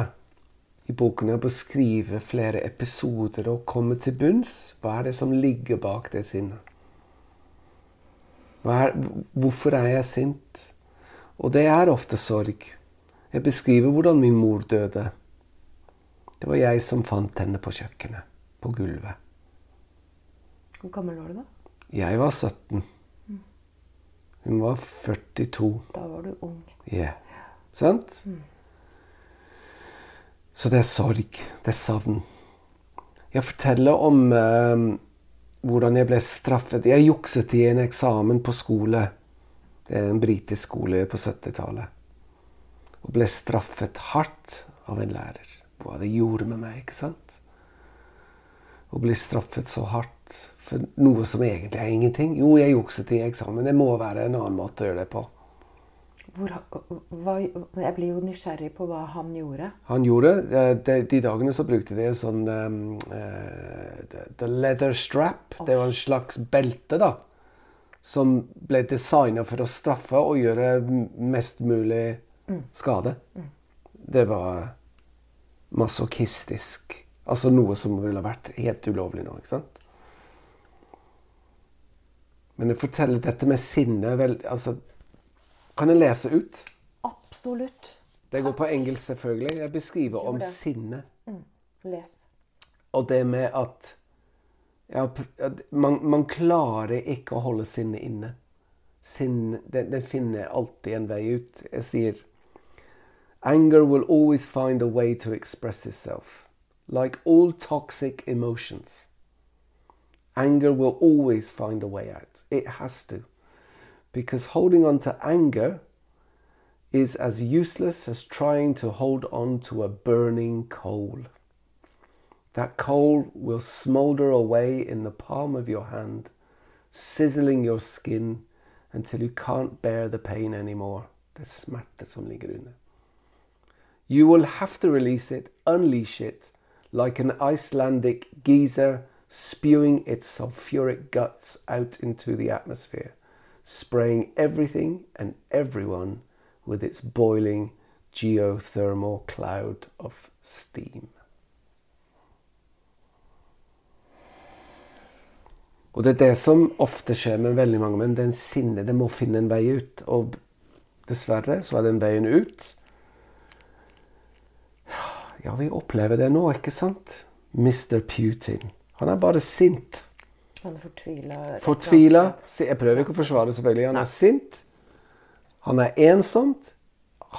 i boken. er Å beskrive flere episoder og komme til bunns. Hva er det som ligger bak det sinnet? Er, hvorfor er jeg sint? Og det er ofte sorg. Jeg beskriver hvordan min mor døde. Det var jeg som fant henne på kjøkkenet, på gulvet. Hvor gammel var du da? Jeg var 17. Hun var 42. Da var du ung. Ja. Sant? Så det er sorg. Det er savn. Jeg forteller om eh, hvordan jeg ble straffet. Jeg jukset i en eksamen på skole. Det er en britisk skole på 70-tallet. Og ble straffet hardt av en lærer. Hva det gjorde med meg, ikke sant? Å bli straffet så hardt for noe som egentlig er ingenting. Jo, jeg jukset i eksamen. Det må være en annen måte å gjøre det på. Hvor, hva, jeg blir jo nysgjerrig på hva han gjorde. Han gjorde eh, de, de dagene så brukte de en sånn um, uh, the- The leather strap. Det var en slags belte, da. Som ble designa for å straffe og gjøre mest mulig skade. Det var masochistisk. Altså noe som ville vært helt ulovlig nå, ikke sant? Men jeg forteller dette med sinne vel, altså, Kan jeg lese ut? Absolutt. Det går på engelsk, selvfølgelig. Jeg beskriver om sinne. Mm. Les. Og det med at, ja, at man, man klarer ikke å holde sinnet inne. Sinn det, det finner alltid en vei ut. Jeg sier Anger will always find a way to express itself. like all toxic emotions. Anger will always find a way out. It has to. Because holding on to anger is as useless as trying to hold on to a burning coal. That coal will smolder away in the palm of your hand, sizzling your skin until you can't bear the pain anymore. Det smerte som ligger under. You will have to release it, unleash it, like an Icelandic geyser spewing its sulfuric guts out into the atmosphere, spraying everything and everyone with its boiling geothermal cloud of steam. Og det er det som ofte skjer med veldig mange menn. Den sinne, det må finne en vei ut. Og dessverre så er den veien ut Ja, vi opplever det nå, ikke sant? Mr. Putin. Han er bare sint. Han er fortvila. Fortvila. Jeg prøver ikke å forsvare, selvfølgelig. Han er sint. Han er ensomt.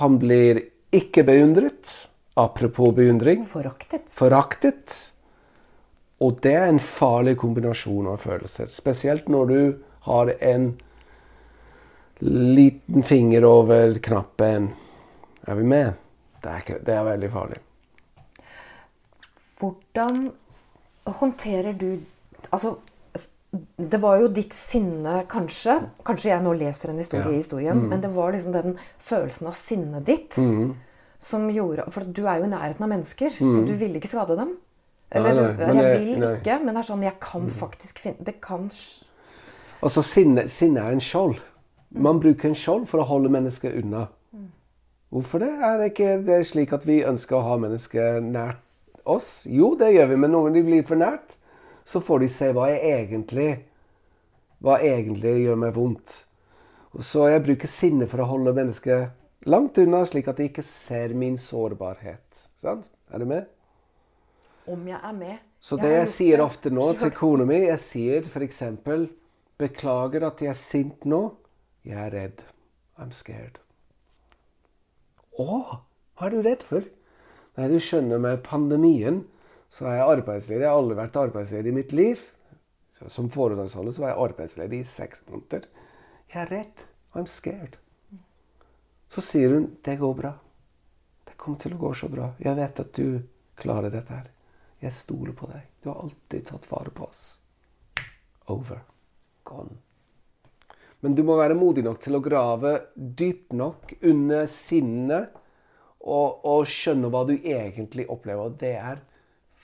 Han blir ikke beundret. Apropos beundring. Foraktet. Foraktet. Og det er en farlig kombinasjon av følelser. Spesielt når du har en liten finger over knappen. Er vi med? Det er, ikke, det er veldig farlig. Hvordan håndterer du Altså, det var jo ditt sinne, kanskje. Kanskje jeg nå leser en historie Ja. i historien, Mm. men det var liksom den følelsen av sinnet ditt som gjorde For du er jo i nærheten av mennesker, så du ville ikke skade dem. Eller Mm. Nei, nei, jeg vil nei. Mm. ikke, men det er sånn Jeg kan faktisk finne Det kan Altså, sinne, sinne er en skjold. Man bruker en skjold for å holde mennesker unna. Hvorfor det? Er det ikke det slik at vi ønsker å ha mennesker nært oss? Jo, det gjør vi, men når de blir for nært, så får de se hva jeg egentlig Hva egentlig gjør meg vondt. Og Så jeg bruker sinne for å holde mennesket langt unna, slik at de ikke ser min sårbarhet. Sant? Er du med? Om jeg er med. Så det jeg, jeg sier ofte nå til kona mi, jeg sier f.eks.: Beklager at jeg er sint nå. Jeg er redd. I'm scared. Å, hva er du redd for? Nei, du skjønner, med pandemien så er jeg arbeidsledig. Jeg har aldri vært arbeidsledig i mitt liv. Så som foredragsholder så var jeg arbeidsledig i seks måneder. Jeg er redd. I'm scared. Så sier hun det går bra. Det kommer til å gå så bra. Jeg vet at du klarer dette her. Jeg stoler på deg. Du har alltid tatt vare på oss. Over. Gone. Men du må være modig nok til å grave dypt nok under sinnet og, og skjønne hva du egentlig opplever. Og det er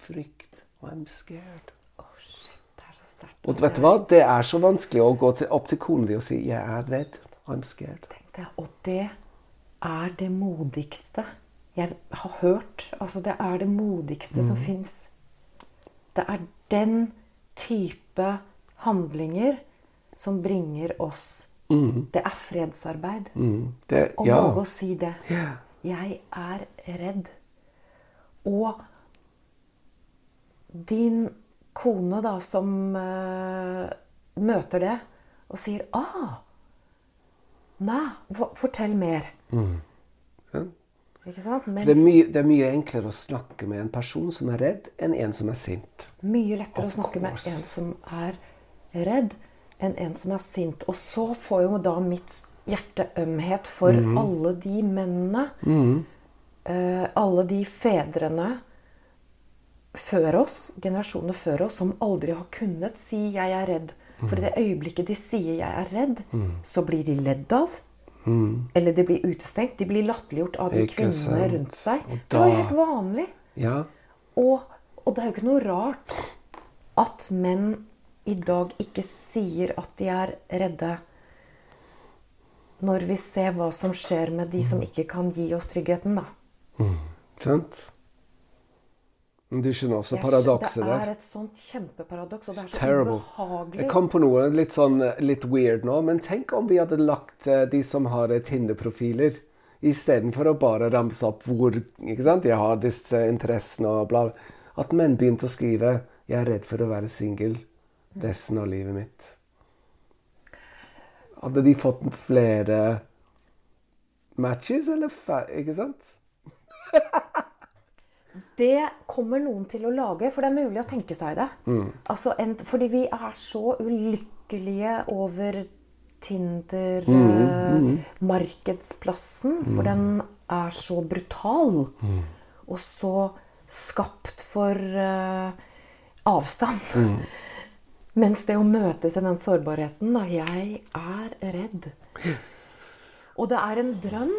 frykt. I'm scared. Å, shit, det er så sterkt. Og vet du hva? Det er så vanskelig å gå til, opp til kona di og si 'jeg er redd'. I'm scared. Tenk det. Og det er det modigste jeg har hørt. Altså, det er det modigste Mm. som fins. Det er den type handlinger som bringer oss Det er fredsarbeid. Mm. Det, Å våge å si det. Ja. Jeg er redd. Og din kone, da, som uh, møter det og sier ah, Nei, fortell mer. Ja. Ikke sant? Det er, mye, det er mye enklere å snakke med en person som er redd, enn en som er sint. mye lettere Of å snakke med en som er redd, enn en som er sint. Og så får jo da mitt hjerte ømhet for mm. alle de mennene. eh, alle de fedrene før oss, generasjoner før oss, som aldri har kunnet si 'jeg er redd'. For i det øyeblikket de sier 'jeg er redd', så blir de ledd av. Eller de blir utestengt. De blir latterliggjort av de kvinnene rundt seg. Det var helt vanlig. Ja. Og, og det er jo ikke noe rart at menn i dag ikke sier at de er redde. Når vi ser hva som skjer med de som ikke kan gi oss tryggheten, da. Sant? Men du skjønner også paradokset der. Det er et sånt kjempeparadoks, og det er så Terrible. ubehagelig. Jeg kom på noe litt sånn eh, litt weird nå, men tenk om vi hadde lagt eh, de som har eh, Tinder-profiler, istedenfor å bare ramse opp hvor ikke sant? jeg har disse interessene og bla. At menn begynte å skrive 'Jeg er redd for å være singel resten av livet mitt'. Hadde de fått flere matches, eller færre? Ikke sant? <laughs> Det kommer noen til å lage, for det er mulig å tenke seg det. Altså, en, fordi vi er så ulykkelige over Tinder-markedsplassen. For den er så brutal. Og så skapt for uh, avstand. <laughs> Mens det å møtes i den sårbarheten da, Jeg er redd. Og det er en drøm.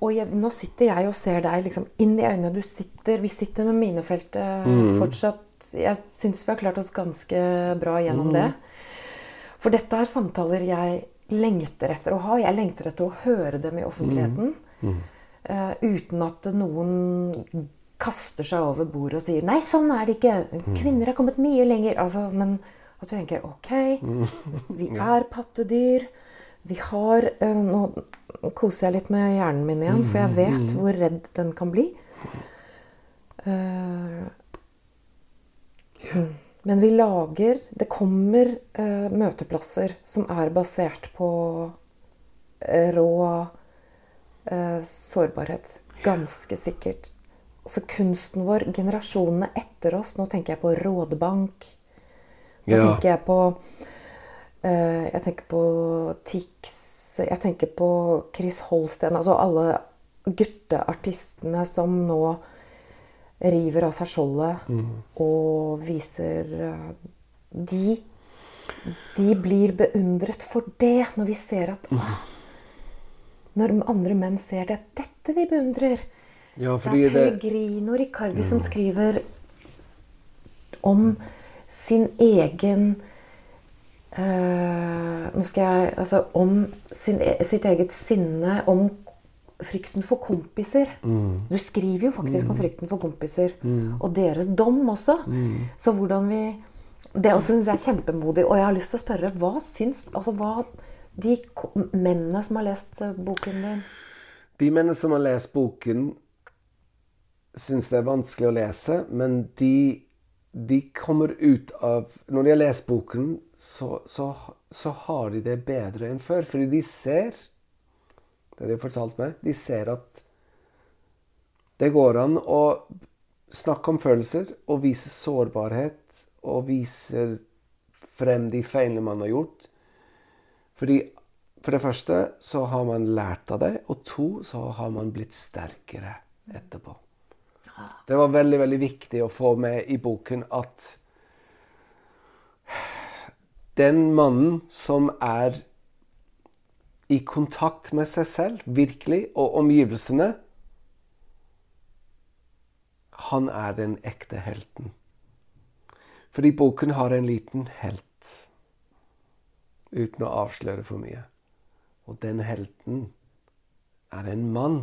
Og jeg, nå sitter jeg og ser deg liksom inn i øynene. Du sitter, vi sitter med minefeltet fortsatt. Jeg syns vi har klart oss ganske bra gjennom det. For dette er samtaler jeg lengter etter å ha. Jeg lengter etter å høre dem i offentligheten. eh, uten at noen kaster seg over bordet og sier 'Nei, sånn er det ikke. Kvinner er kommet mye lenger.' Altså, men at du tenker 'Ok, <laughs> vi er pattedyr'. Vi har eh, Nå koser jeg litt med hjernen min igjen, for jeg vet hvor redd den kan bli. Eh, men vi lager Det kommer eh, møteplasser som er basert på rå sårbarhet. Ganske sikkert. Så kunsten vår, generasjonene etter oss Nå tenker jeg på Rådebank. Nå Ja. tenker jeg på eh, Jeg tenker på Tix. Jeg tenker på Chris Holsten. Altså alle gutteartistene som nå river av seg skjoldet og viser eh, De de blir beundret for det når vi ser at å, Når andre menn ser det. Dette vi beundrer. Ja, Det er Pellegrino Riccardi som skriver om sin egen eh, Nå skal jeg Altså om sin, e- sitt eget sinne, om frykten for kompiser. Du skriver jo faktisk om frykten for kompiser. Og deres dom også. Så hvordan vi Det også syns jeg er kjempemodig. Og jeg har lyst til å spørre hva syns Altså hva de mennene som har lest eh, boken din De mennene som har lest boken, syns det er vanskelig å lese, men de, de kommer ut av Når de har lest boken, så, så, så har de det bedre enn før. Fordi de ser Det har fortalt meg. De ser at det går an å snakke om følelser og vise sårbarhet og vise frem de feilene man har gjort. Fordi for det første så har man lært av det, og to så har man blitt sterkere etterpå. Det var veldig, veldig viktig å få med i boken at den mannen som er i kontakt med seg selv, virkelig, og omgivelsene Han er den ekte helten. Fordi boken har en liten helt, uten å avsløre for mye. Og den helten er en mann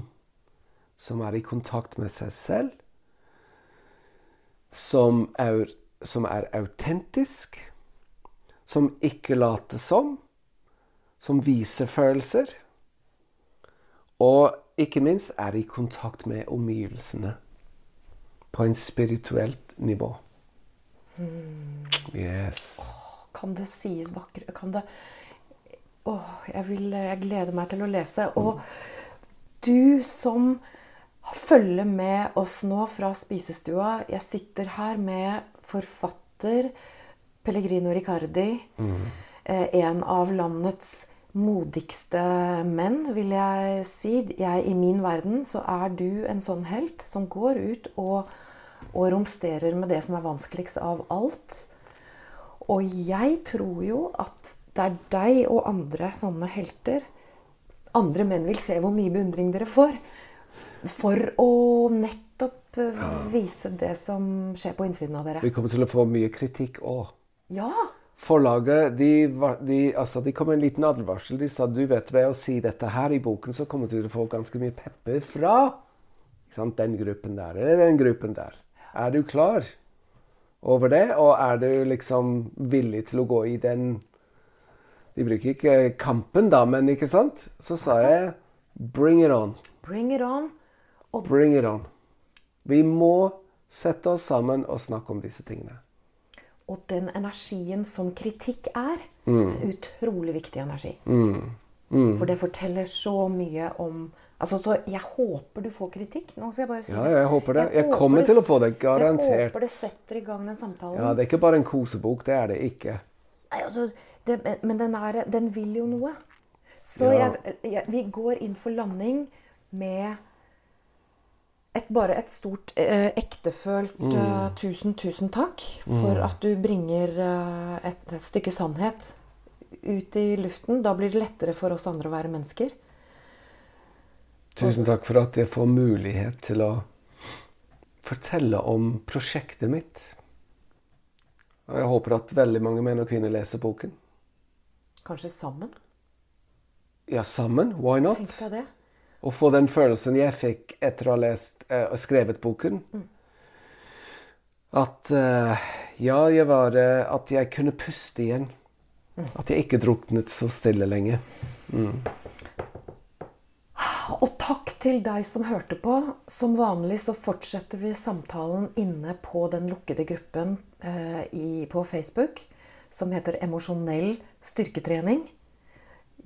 som er i kontakt med seg selv, som er, som er autentisk, som ikke later som, som viser følelser, og ikke minst er i kontakt med omgivelsene på en spirituelt nivå. Yes. Kan det sies vakrere Kan det Åh, jeg, vil, jeg gleder meg til å lese. Og du som følger med oss nå fra spisestua Jeg sitter her med forfatter Pellegrino Riccardi. Mm. En av landets modigste menn, vil jeg si. Jeg, I min verden så er du en sånn helt som går ut og, og romsterer med det som er vanskeligst av alt. Og jeg tror jo at det er deg og andre sånne helter Andre menn vil se hvor mye beundring dere får. For å nettopp ja. vise det som skjer på innsiden av dere. Vi kommer til å få mye kritikk òg. Ja! Forlaget de, de, altså, de kom med en liten advarsel. De sa du vet ved å si dette her i boken, så kommer du til å få ganske mye pepper fra den gruppen der eller den gruppen der. Er du klar over det, og er du liksom villig til å gå i den De bruker ikke kampen, da, men ikke sant? Så sa jeg bring it on. Bring it on. Bring it on. Vi må sette oss sammen og snakke om disse tingene. Og den energien som kritikk er, en utrolig viktig energi. Mm. For det forteller så mye om Altså, så Jeg håper du får kritikk. Nå skal jeg bare si Ja, jeg håper det. Jeg jeg kommer det til å få det, garantert. Jeg håper det setter i gang den samtalen. Ja, det er ikke bare en kosebok. Det er det ikke. Nei, altså, det, men- men den, er, den vil jo noe. Så Ja. jeg, jeg, vi går inn for landing med et, bare et stort eh, ektefølt Mm. uh, tusen, tusen takk for at du bringer uh, et, et stykke sannhet ut i luften. Da blir det lettere for oss andre å være mennesker. Tusen takk for at jeg får mulighet til å fortelle om prosjektet mitt. Og jeg håper at veldig mange menn og kvinner leser boken. Kanskje sammen. Ja, sammen. Why not? Tenk deg det. Og få den følelsen jeg fikk etter å ha lest eh, og skrevet boken. At eh, ja, jeg var eh, At jeg kunne puste igjen. At jeg ikke druknet så stille lenge. Og takk til deg som hørte på. Som vanlig så fortsetter vi samtalen inne på den lukkede gruppen eh, i, på Facebook som heter Emosjonell styrketrening.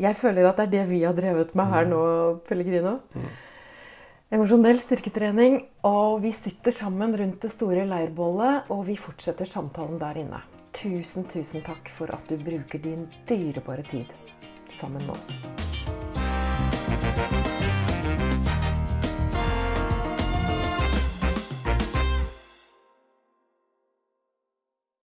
Jeg føler at det er det vi har drevet med her nå, Pellegrino. Emosjonell styrketrening. Og vi sitter sammen rundt det store leirbålet, og vi fortsetter samtalen der inne. Tusen, tusen takk for at du bruker din dyrebare tid sammen med oss.